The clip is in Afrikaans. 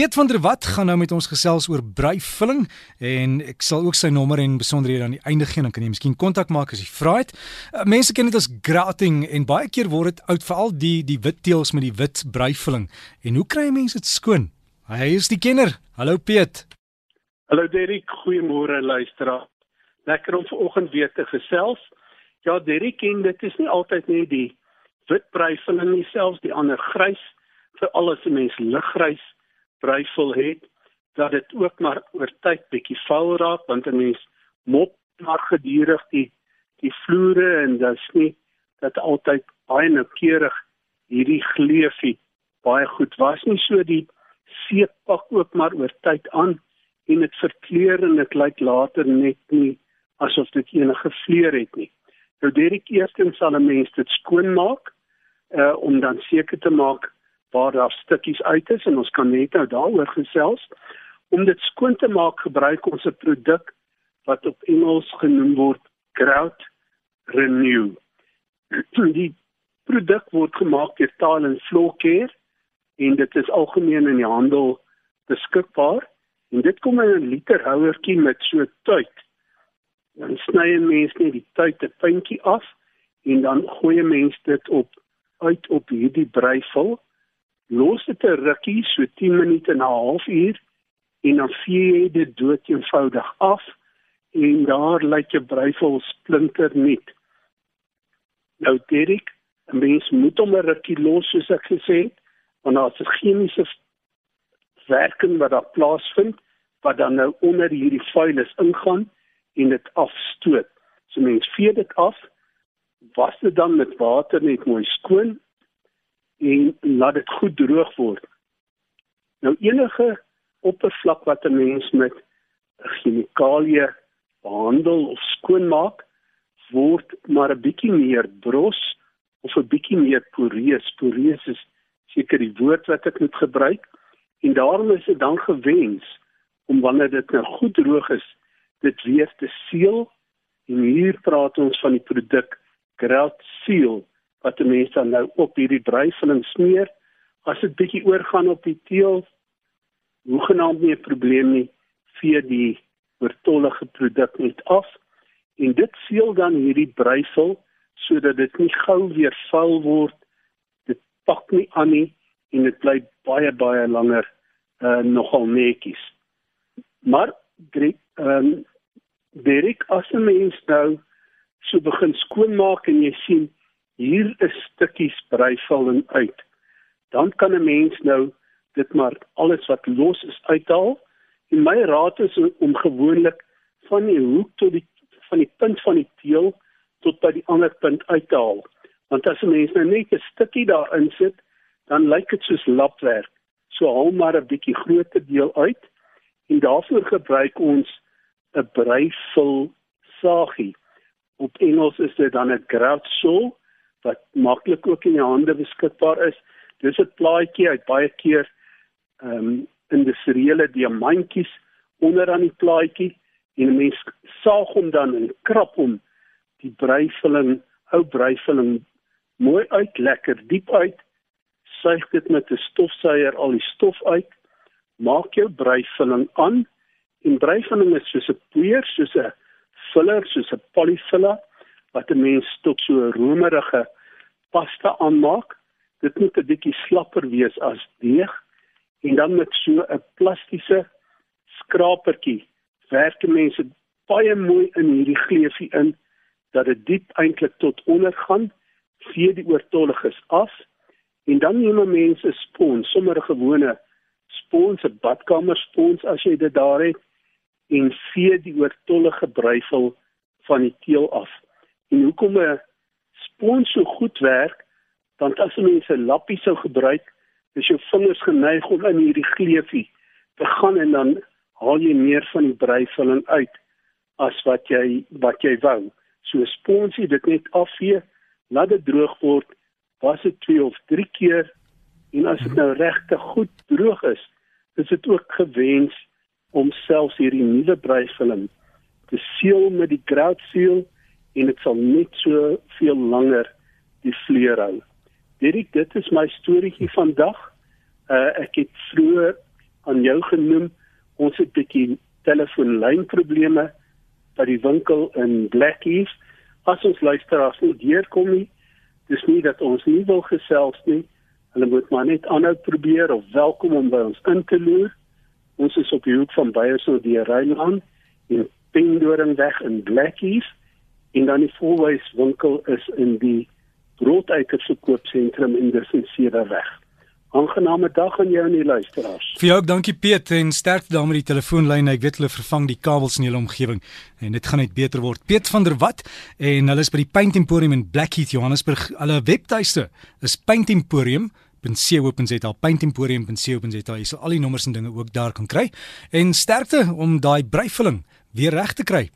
Piet van der Walt gaan nou met ons gesels oor breivulling en ek sal ook sy nommer en besonderhede aan die einde gee dan kan jy miskien kontak maak as jy vra het. Uh, mense ken dit as grouting en baie keer word dit oud veral die die wit teels met die wit breivulling. En hoe kry mense dit skoon? Hy is die kenner. Hallo Piet. Hallo Derek, goeiemôre luisteraar. Lekker om vanoggend weer te gesels. Ja, Derek, en dit is nie altyd net die wit breivulling nie, selfs die ander grys vir alles 'n mens liggrys breivol het dat dit ook maar oor tyd bietjie vuil raak want 'n mens mop maar gedurig die die vloere en dit's nie dat altyd baie noukeurig hierdie gleufie baie goed was nie so die seep pak ook maar oor tyd aan en dit verkleur en dit lyk later net nie asof dit enige vleur het nie. Nou Derek eerstens sal 'n mens dit skoon maak uh om dan seker te maak waar daar stukkies uit is en ons kan net nou daaroor gesels. Om dit skoon te maak, gebruik ons 'n produk wat op Engels genoem word Grout Renew. Die produk word gemaak deur Tile and Floor Care en dit is algemeen in die handel beskikbaar. En dit kom in 'n liter houertjie met so tuit. Dan sny 'n mens net die tuit 'n puntjie af en dan gooi 'n mens dit op uit op hierdie breivul los dit 'n rukkie so 10 minute en 'n halfuur en dan vee jy dit dood eenvoudig af en daar lyk jou breivol splinter net. Nou Derek, 'n mens moet hom 'n rukkie los soos ek gesê het, want daar's 'n chemiese werking wat daar plaasvind wat dan nou onder hierdie vuilis ingaan en dit afstoot. So mens vee dit af, was dit dan met water net mooi skoon en laat dit goed droog word. Nou enige oppervlak wat 'n mens met chemikalieë behandel of skoonmaak, word maar 'n bietjie meer bros of 'n bietjie meer poreus. Poreus is seker die woord wat ek moet gebruik en daarom is dit dan gewens om wanneer dit nou goed droog is, dit weer te seël. En hier praat ons van die produk Grout Seal wat die mense dan nou op hierdie breivulling smeer. As dit bietjie oorgaan op die teel, hoegenaamd nie 'n probleem nie, vee die oortollige produk net af en dit seël dan hierdie breivul sodat dit nie gou weer vuil word. Dit pak nie aan nie en dit bly baie baie langer uh nogal netjies. Maar ehm um, Derek as 'n mens nou so begin skoonmaak en jy sien hier is stukkies breivalling uit. Dan kan 'n mens nou dit maar alles wat los is uithaal. En my raad is om gewoonlik van die hoek tot die van die punt van die teel tot by die ander punt uit te haal. Want as 'n mens nou net 'n stukkie daarin sit, dan lyk dit soos lapwerk. So haal maar 'n bietjie groter deel uit en daarvoor gebruik ons 'n breivul sagie. Op Engels is dit dan 'n grout saw wat maklik ook in jou hande beskikbaar is. Dis 'n plaatjie uit baie keer ehm um, in die seriele diamantjies onder aan die plaatjie en mens saag hom dan en krap hom die breivulling, ou breivulling mooi uit, lekker diep uit. Suig dit met 'n stofsuier al die stof uit. Maak jou breivulling aan. En breivulling is soos 'n poeier, soos 'n filler, soos 'n polyfiller wat 'n mens tot so 'n romerige pasta aanmaak. Dit moet 'n bietjie slapper wees as deeg en dan met so 'n plastiese skrapertjie werk mense baie mooi in hierdie gleufie in dat dit diep eintlik tot onder gaan, vee die oortolliges af en dan neem mense spons, sommer 'n gewone spons, 'n badkamer spons as jy dit daar het en vee die oortollige breivul van die teel af. En hoekom 'n spons so goed werk, want as 'n lappie sou gebruik, is jou vingers geneig om in hierdie gleufie te gaan en dan haal jy meer van die breivulling uit as wat jy wat jy wou. So sponsie dit net afvee, laat dit droog word, was dit 2 of 3 keer en as dit nou regtig goed droog is, is dit ook gewens om selfs hierdie nuwe breivulling te seël met die grout seal en dit sal net so veel langer die vleur hou. Dit dit is my storieetjie vandag. Uh ek het vroeër aan jou genoem. Ons het 'n bietjie telefoonlynprobleme by die winkel in Blackheath. As ons luisteraars nie deurkom nie, dis nie dat ons nie wil gesels nie. Hulle moet maar net aanhou probeer of welkom om by ons in te loer. Ons is op die hoek van Beyersdorp die Rheinland in Pendoringweg in Blackheath en dan die volwys winkel is in die Roodeikers verkoopsentrum in die Senseerweg. Aangename dag aan jou en die luisteraars. Vir jou ook dankie Piet en sterkte daar met die telefoonlyne. Ek weet hulle vervang die kabels in hulle omgewing en dit gaan net beter word. Piet van der Walt en hulle is by die Paint Emporium in Blackheath, Johannesburg. Hulle webtuiste is Paint Emporium .co.za paintemporium.co.za jy sal al die nommers en dinge ook daar kan kry en sterkte om daai breivulling weer reg te kry